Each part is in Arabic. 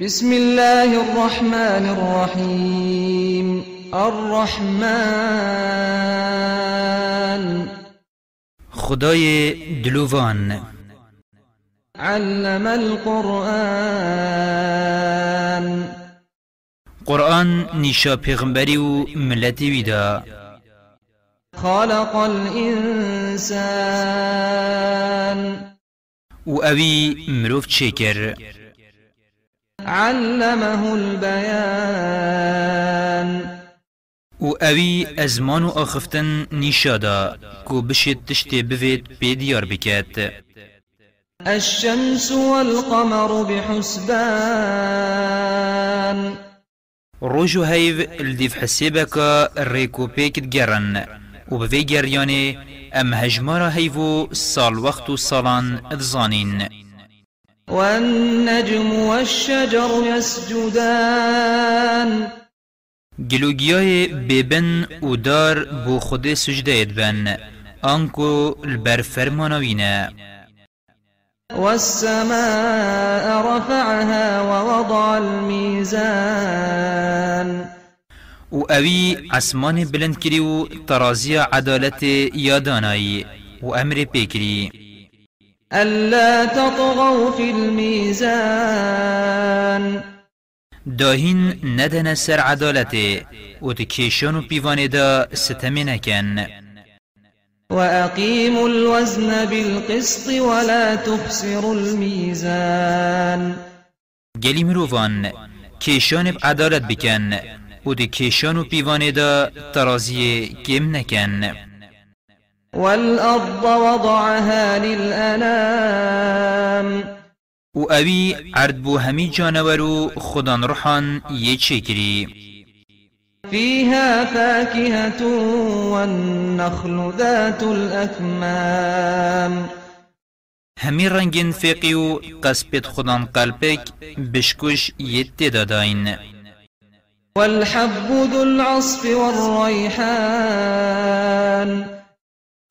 بسم الله الرحمن الرحيم. الرحمن. خدای دلوان علم القرآن. قرآن نیشا پیغمبری و ملتی ویدا. خلق الإنسان. و اوی مروف چکر. علمه البيان. و اوی ازمان و آخفتن نیشادا کو بشید تشتی بوید پیدیار بکد الشمس والقمر بحسبان. روجو هیو الدیف حسیبکا ریکو پیکت گرن. و بوی گریانه ام هجمارا هیو سال وقت و سالان ادزانین والنجم والشجر يسجدان. گلوگیای بیبن و دار بو خود سجده بن آنکو البر فرمانوینه. والسماء رفعها ووضع الميزان. و اوی اسمان بلند کری و ترازی عدالت یادانایی و أمر پیکری ألا تطغوا في الميزان. داهین ندن سر عدالت و تکیشان و پیوان دا ستمی نکن وأقيموا الوزن بالقسط ولا تخسروا الميزان. گلی مروان کیشان عدالت بکن و تکیشان و پیوان دا ترازی کم نکن والأرض وضعها للأنام. و اوی عرد بو همی جانورو خودان روحان یه چکری فيها فاكهة والنخل ذات الأكمام. همی رنگین فقی و قصبت خودان قلبک بشکش یه داداین والحب ذو العصف والريحان.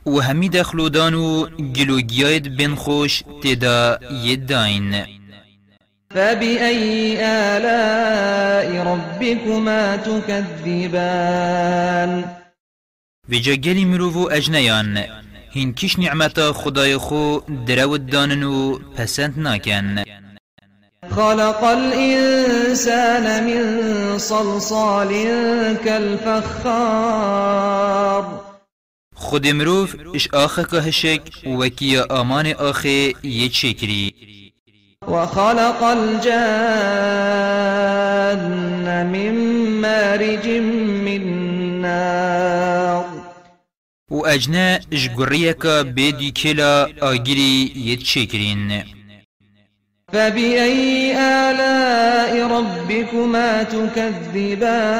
و همی دخلودان و گلوگیاید بن خوش تدا یداین فبأي آلاء ربكما تكذبان؟ ویجا گلی مروو اجنیان هین کش نعمتا خدای خو درود دانن و پسند ناکن خلق الإنسان من صلصال كالفخار. خود مروف اش آخه که هشک وکیا آمان آخه یه چکری. وخلق الجان من مارج من نار. و اجنا جگریکا بیدی کلا آگیری یه چکرین. فبأي آلاء ربكما تكذبان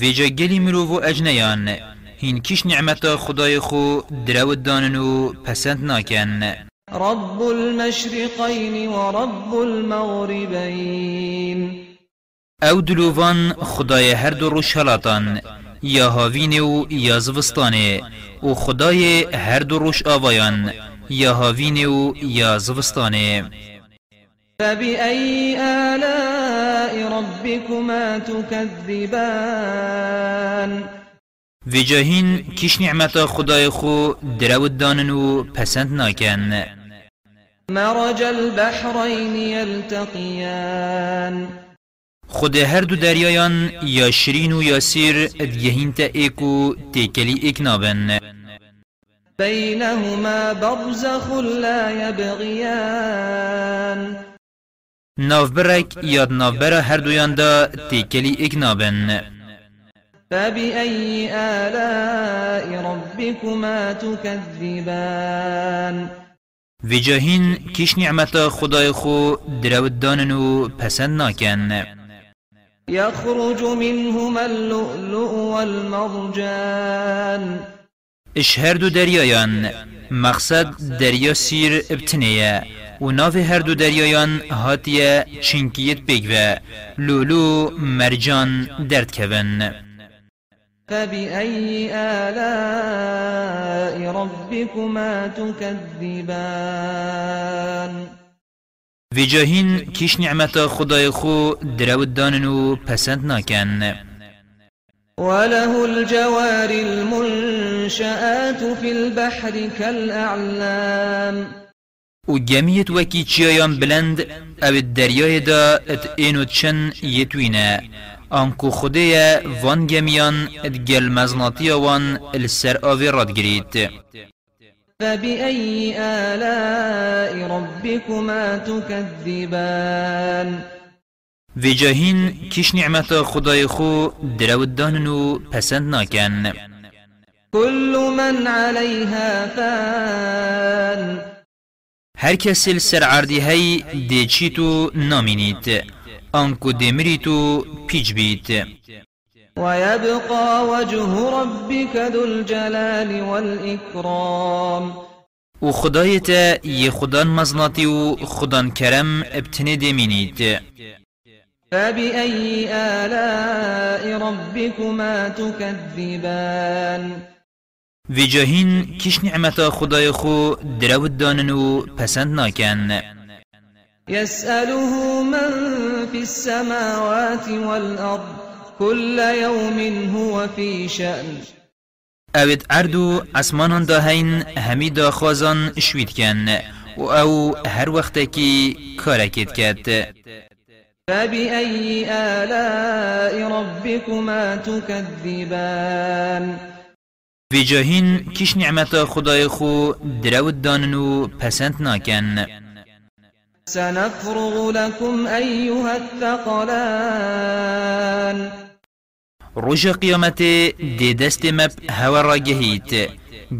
ویجا گلی مروو اجنیان. هین کش نعمتا خدای خو درود دانن و پسند ناکن. رب المشرقين ورب المغربين أو دلووان خدای هر دو روش هلاتان یا هاوین و یا زوستانه و خدای هر دو روش آوایان یا هاوین و یا زوستانه. فبأي آلاء ربكما تكذبان. وجاهین کش نعمتا خدای خو درود دانن و پسند ناکن. مرج البحرين يلتقيان خود هر دو دریایان یا شرین و یا سیر ادگهین تا ایکو تیکلی ایک نابن. بينهما برزخ لا يبغيان نافبرک یاد نافبرا هر دویان دا تیکلی ایک نابن. فبأي آلاء ربكما تكذبان؟ وجاهین کش نعمتا خدای خو درود دانن و پسند ناکن. يخرج منهما اللؤلؤ والمرجان. اش هر دو دریایان مقصد دریا سیر ابتنیه. و ناف هر دو دریایان هاتیه چنکیت بگوه لولو مرجان درد کون. فبأي آلاء ربكما تكذبان؟ في جاهين كيش نعمة خدای خو درود دانن و پسند ناکن. وله الجوار المنشآت في البحر كالأعلام. و جميت وكي چيايان بلند أو الدرياء دا ات اینو چن يتوينه آنکو خدای وان گمیان ات گل مزناتی وان السر آوی راد گرید. فبأي آلاء ربكما تكذبان؟ في جاهين كيش نعمة خداي خو درود داننو پسند ناكن كل من عليها فان. هر کسی سر عردی هی دیچی تو نامینید آنکو دمری تو پیچ بید ويبقى وجه ربك ذو الجلال والإكرام و خدایت یه خدان مزناتی و خدان کرم ابتنه دمینید فبأي آلاء ربكما تكذبان في جاهين كيش نعمة خداي خو درود دانن و پسند ناكن يسأله من في السماوات والأرض كل يوم هو في شأن. اوید اردو اسمانان دا هین همی دا خوازان شوید کن و أو هر وقت کی کارکید کد. فبأي آلاء ربكما تكذبان في جاهين كيش نعمة خداي خو درود دانن و پسند ناكن سنفرغ لكم أيها الثقلان. روژ قیامت دی دست مب هوا را گهید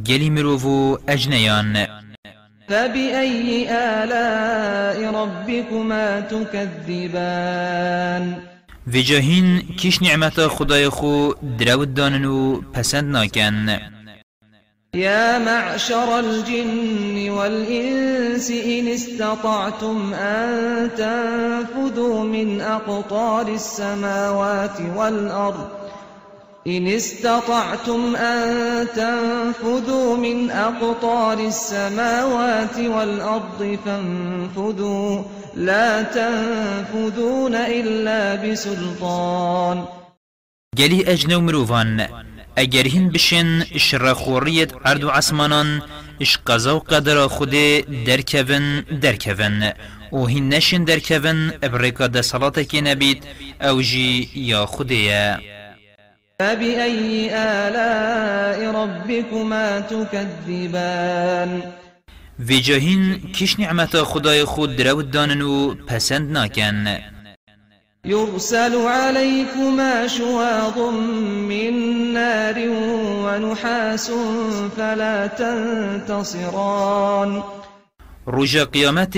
گلی مروفو اجنیان. فبأي آلاء ربكما تكذبان؟ في جاهين كيش نعمة خداي خو درود دانن و پسند ناكن يا معشر الجن والإنس إن استطعتم أن تنفذوا من أقطار السماوات والأرض إن استطعتم أن تنفذوا من أقطار السماوات والأرض فانفذوا. لا تنفذون إلا بسلطان. گلی اجنو مروفان اگر هین بشن شرخوریت عرض و عصمانان اش قضا و قدر خود درکون درکون و هین نشن درکون ابرکا ده صلاة که نبید أو جی یا خوده فبأي آلاء ربكما تكذبان في جاهين كيش نعمة خداي خود درود دانن و پسند ناكن يرسل عليكما شواظ من نار ونحاس فلا تنتصران روژا قیامت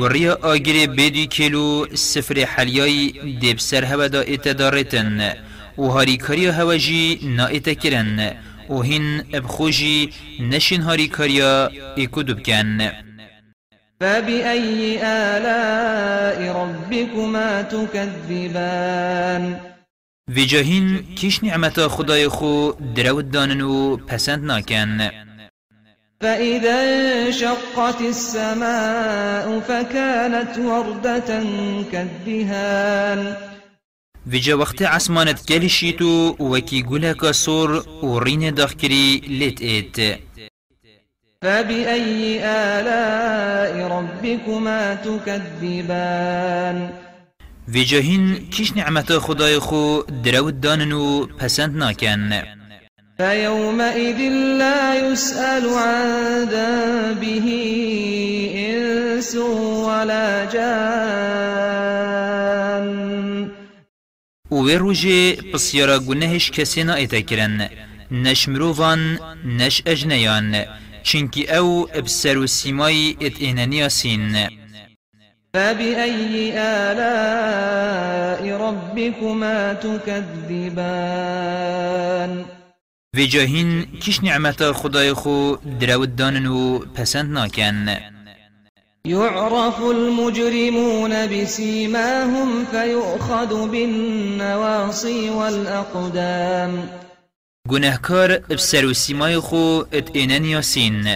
گریا آگری بدی کلو سفر حلیای دیب سر هوا دا اتدارتن و هاریکاریا هوا جی نا اتکرن و هین ابخوجی نشین هاریکاریا ایکو دبکن فبأي آلاء ربكما تكذبان؟ في جاهين كيش نعمة خداي خو درود دانن و پسند ناكن فإذا انشقت السماء فكانت وردة كالدهان. في جا وقت عسمانت كالشيتو وكي قولك سور ورين داخكري لت ايت فبأي آلاء ربكما تكذبان؟ في جاهين كيش نعمة خداي خو درود دانن و پسند ناكن فيومئذ لا يسأل عن ذنبه إنس ولا جان. و وی روژه پسیارا گنهش کسی نا ایتکرن نش مروفان نش اجنیان چنکی أو ابسر و سیمای ات اینانیا سین فبأي آلاء ربكما تكذبان في جاهين كيش نعمة خداي خو درود دانن و پسند ناكن يعرف المجرمون بسيماهم فيؤخذ بالنواصي والأقدام. گنهکار ابسر و سیمای خو ات اینانیا سین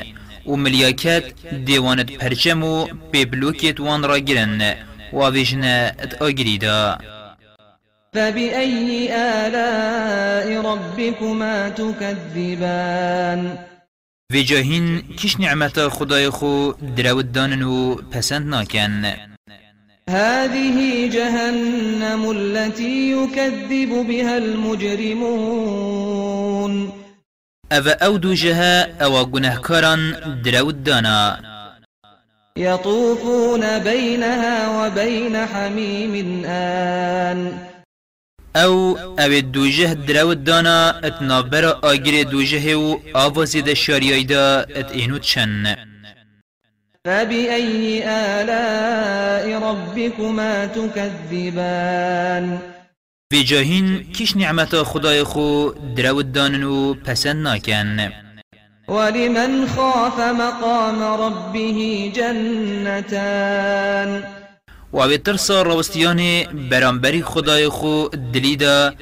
و ملیاکت دیوانت پرچم و پیبلوکت وان را گرن و آویجنه ات آگریدا. فبأي آلاء ربكما تكذبان في جاهين كش نعمة خدای خو درود دانن و پسند ناکن. هذه جهنم التي يكذب بها المجرمون. أفا أو دو جها أو گنهكاران درود دانا. يطوفون بينها وبين حميم آن. أو أو دوجه درود دانا اتنابر آگیر دوجه و آوازی دا شاریای دا ات اینو چن فبأي آلاء ربكما تكذبان؟ في جاهين كيش نعمة خداي خو درود دانن و پسند ناكن ولمن خاف مقام ربه جنتان؟ و اوی ترسا روستیان برانبری خدای خو دلیدا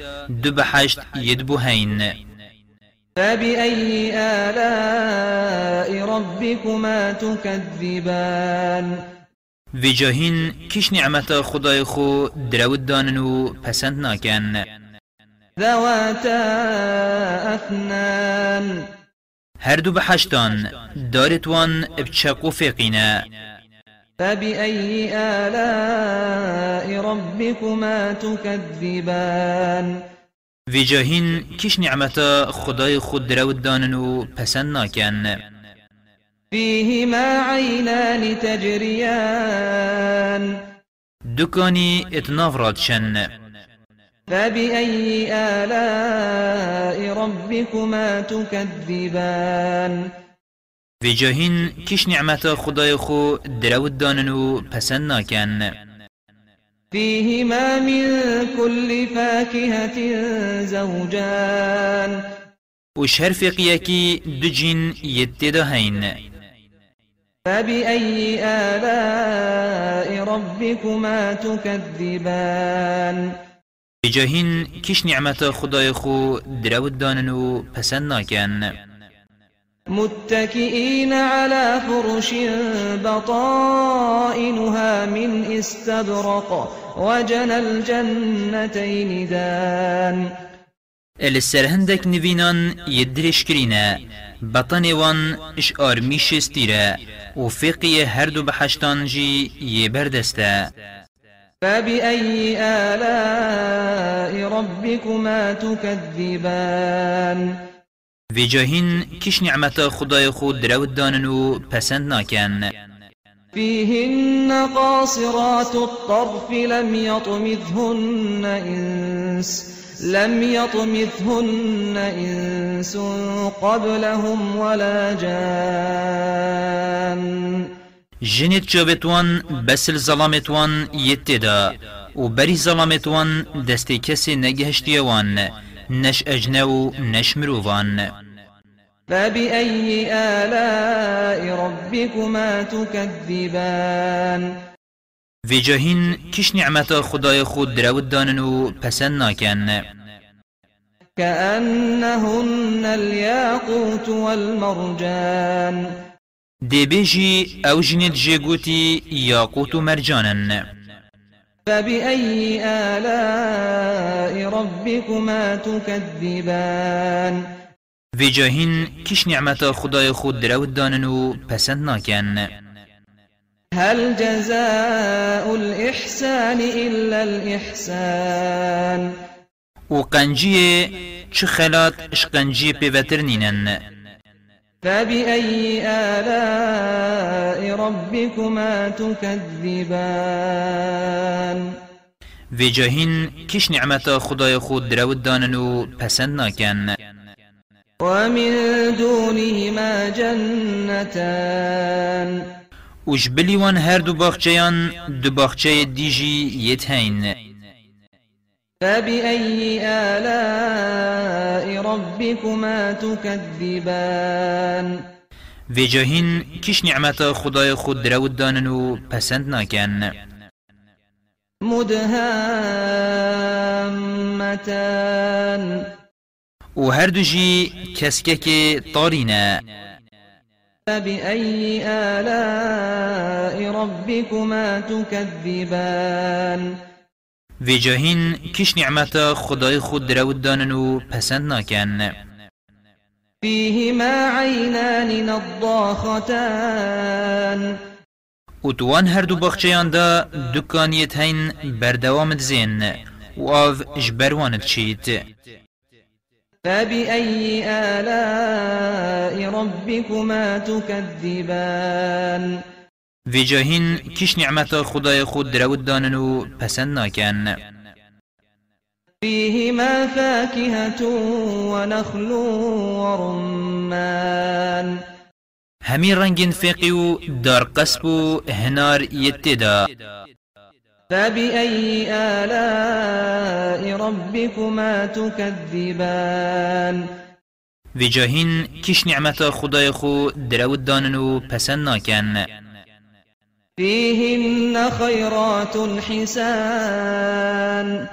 دو بحشت ید بو هین فبأي آلاء ربكما تكذبان؟ في جاهين كيش نعمة خدای خو درود دانن و پسند ناکن. ذواتا أثنان هر دو بحشتان دارتوان بچق و فقینه فبأي آلاء ربكما تكذبان؟ في جاهين كيش نعمة خداي خود درود دانن و پسند ناكن فيهما عينان تجريان. دكاني اتناف رادشن فبأي آلاء ربكما تكذبان؟ في جاهين كيش نعمة خداي خو درود دانن و پسند ناكن فيهما من كل فاكهة زوجان. وش هر فقيكي دجين يتدا هين فبأي آلاء ربكما تكذبان في جاهين كيش نعمة خداي خو درود دانن و پسند ناكن متكئين على فرش بطائنها من استبرق وجنى الجنتين دان. السرهندك نوینان يدرش كرينا بطن وان إش آرميش استيرا وفقي هر دو بحشتان جي يبردستا فبأي آلاء ربكما تكذبان؟ في جاهين كش نعمة خداي خود درود دانن و پسند ناكن فيهن قاصرات الطرف لم يطمثهن إنس لم يطمثهن إنس قبلهم ولا جان. جنت جابتوان بس الظلامتوان يتدا و بري ظلامتوان دستي كسي نگهشتيوان نش اجنو نش مروفان فبأي آلاء ربكما تكذبان؟ في جاهين كش نعمة خداي خود درود دانن و پسند ناكن كأنهن الياقوت والمرجان. دي بيجي أو جنت جيگوتي ياقوت مرجانن. فبأي آلاء ربكما تكذبان؟ في جاهين كش نعمة خداي خود درود دانن و پسند ناكن هل جزاء الإحسان إلا الإحسان؟ و قنجيه چه خلات اشقنجي بيوترنينن فبأي آلاء ربكما تكذبان في جاهين كش نعمة خداي خود درود دانن و پسند ناكن ومن دونهما جنتان وش بليوان هر دو باخچيان دو باخچه ديجي يتهين فبأي آلاء ربكما تكذبان. في جاهين كش نعمة خداي خود درود دانن و پسند ناكن مدهامتان. و هر دو جي كسكك طارينا فبأي آلاء ربكما تكذبان؟ في جاهين كش نعمتا خدای خود درود دانن و پسند ناکن. فيهما عينان نضاختان. و توان هر دو بخچیان دا دکانیت هین بردوامت زین و آف جبروانت چید فبأي آلاء ربكما تكذبان في جاهين كش نعمت خدای خود درود دانن و پسند ناکن. فيهما فاكهة ونخل ورمان همي رنگين فقي و دار قسب و هنار يتدا فبأي آلاء ربكما تكذبان في جاهين كش نعمت خدای خو درود دانن و پسند ناکن. فيهن خيرات حسان.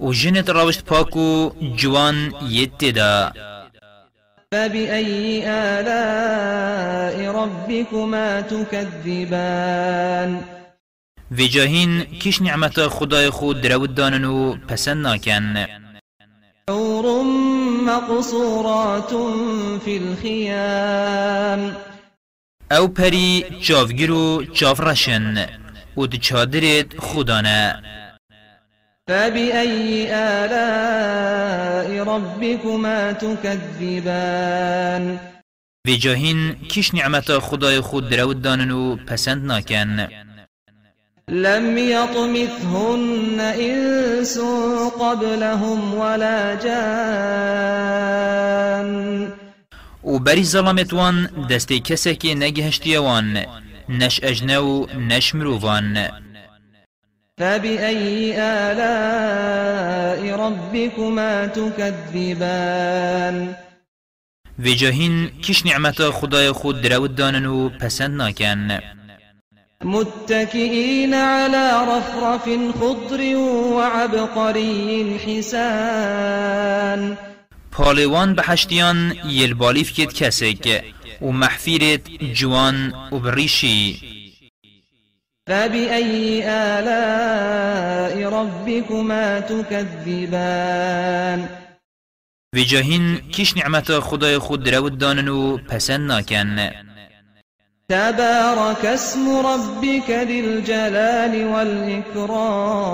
و جنت راوشت پاکو جوان يتدا. فبأي آلاء ربكما تكذبان؟ في جاهين كش نعمت خدای خود درود دانن و پسند ناکن. حور مقصورات في الخيام. او پری چاوگیر و چاف رشن و دو چادرت خودانه فبأي آلاء ربكما تكذبان؟ في جاهين كش نعمت خدای خود درود دانن و پسند ناکن لم يطمثهن إنس قبلهم ولا جان. و بری ظلامتوان دستی کسی که نگهشتیوان نش اجنو نش مروفان فبأي آلاء ربكما تكذبان؟ في جاهين كش نعمت خدای خود درود دانن و پسند ناکن متكئين على رفرف خضر وعبقري حسان. پالوان بحشتیان یلبالیف کت کسک و محفیرت جوان و بریشی. فبأي آلاء ربكما تكذبان؟ في جاهين كش نعمت خدای خود درود دانن و پسند ناکن. تبارك اسم ربك ذي الجلال والإكرام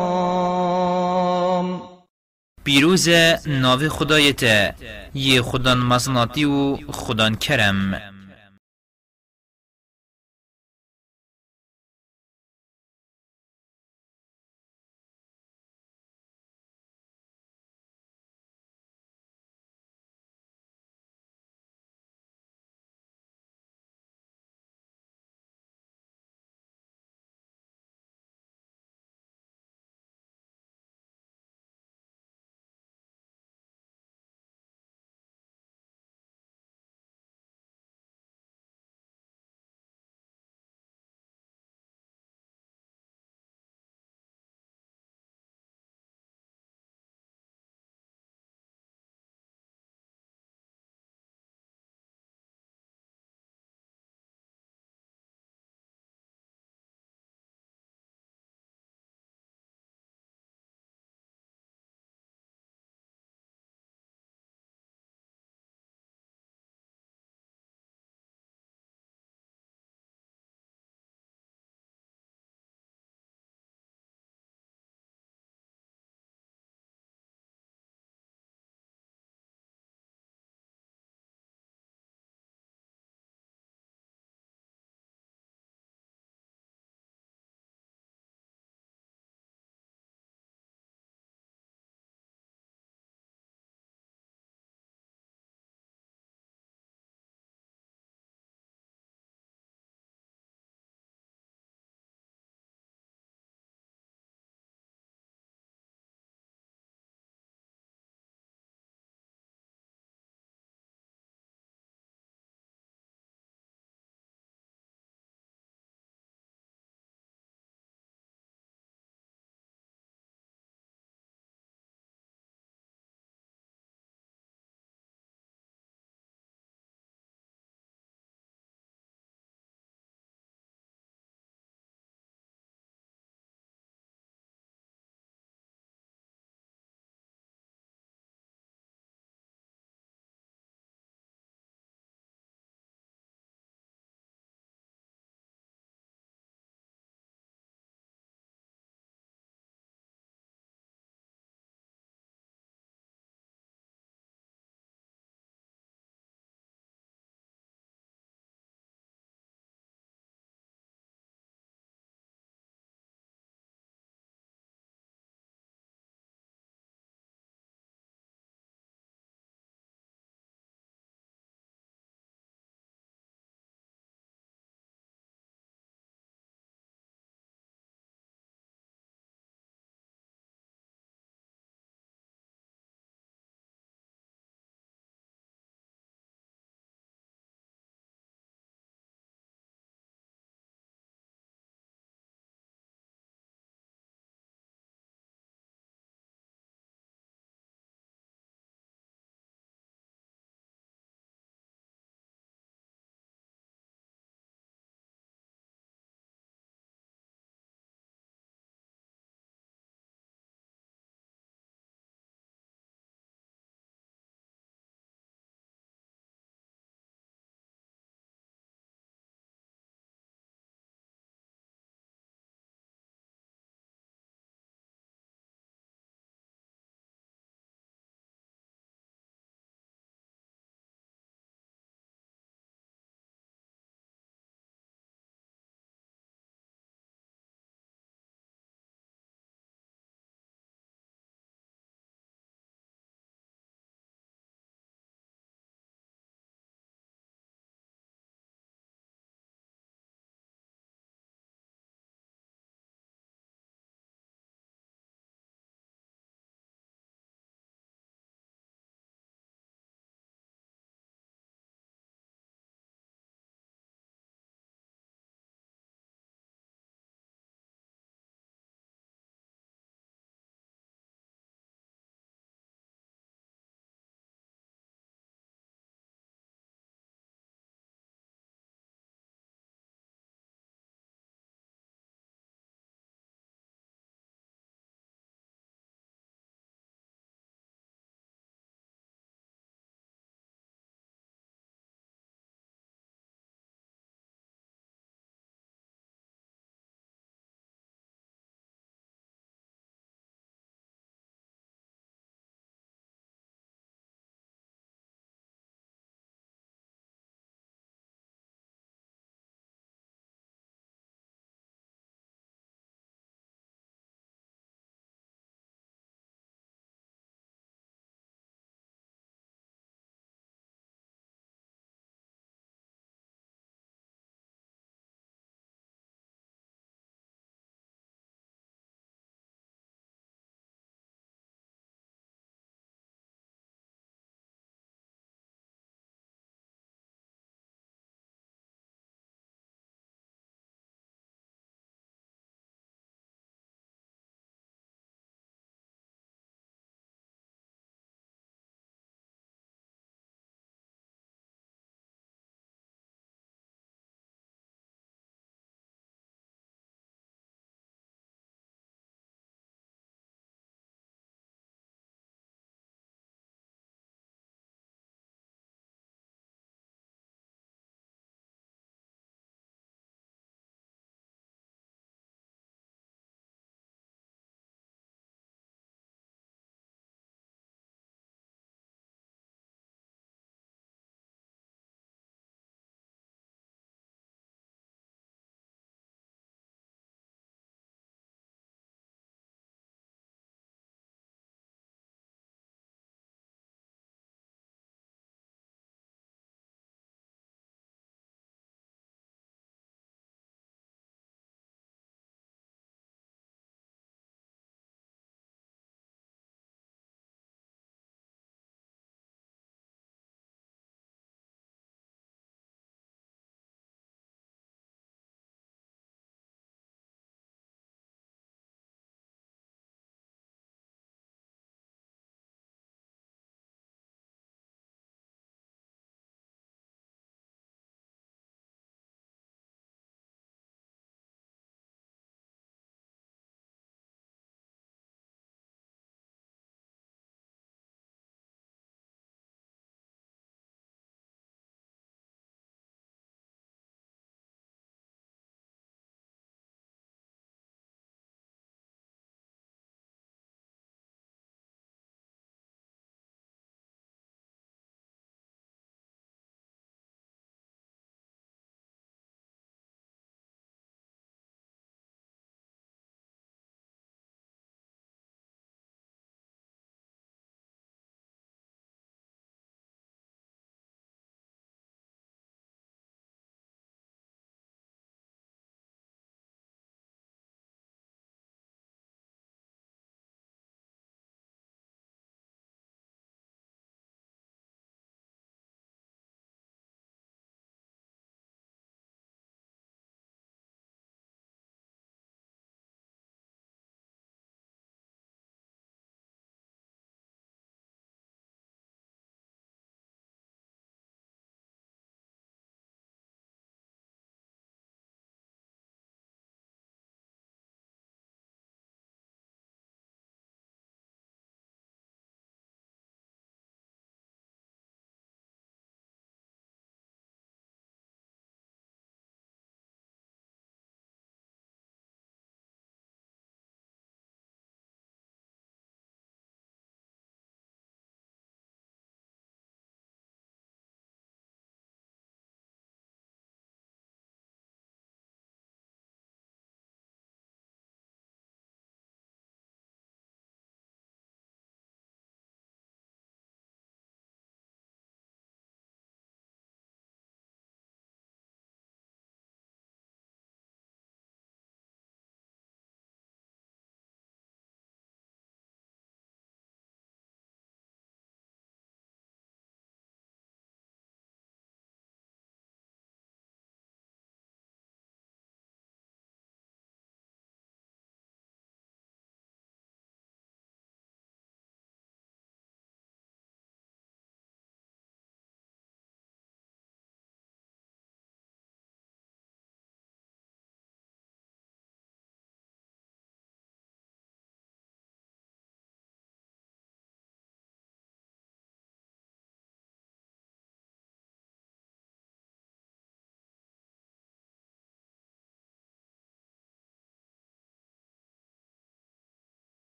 پیروز ناو خدایت یه خدان مزناتی و خدان کرم.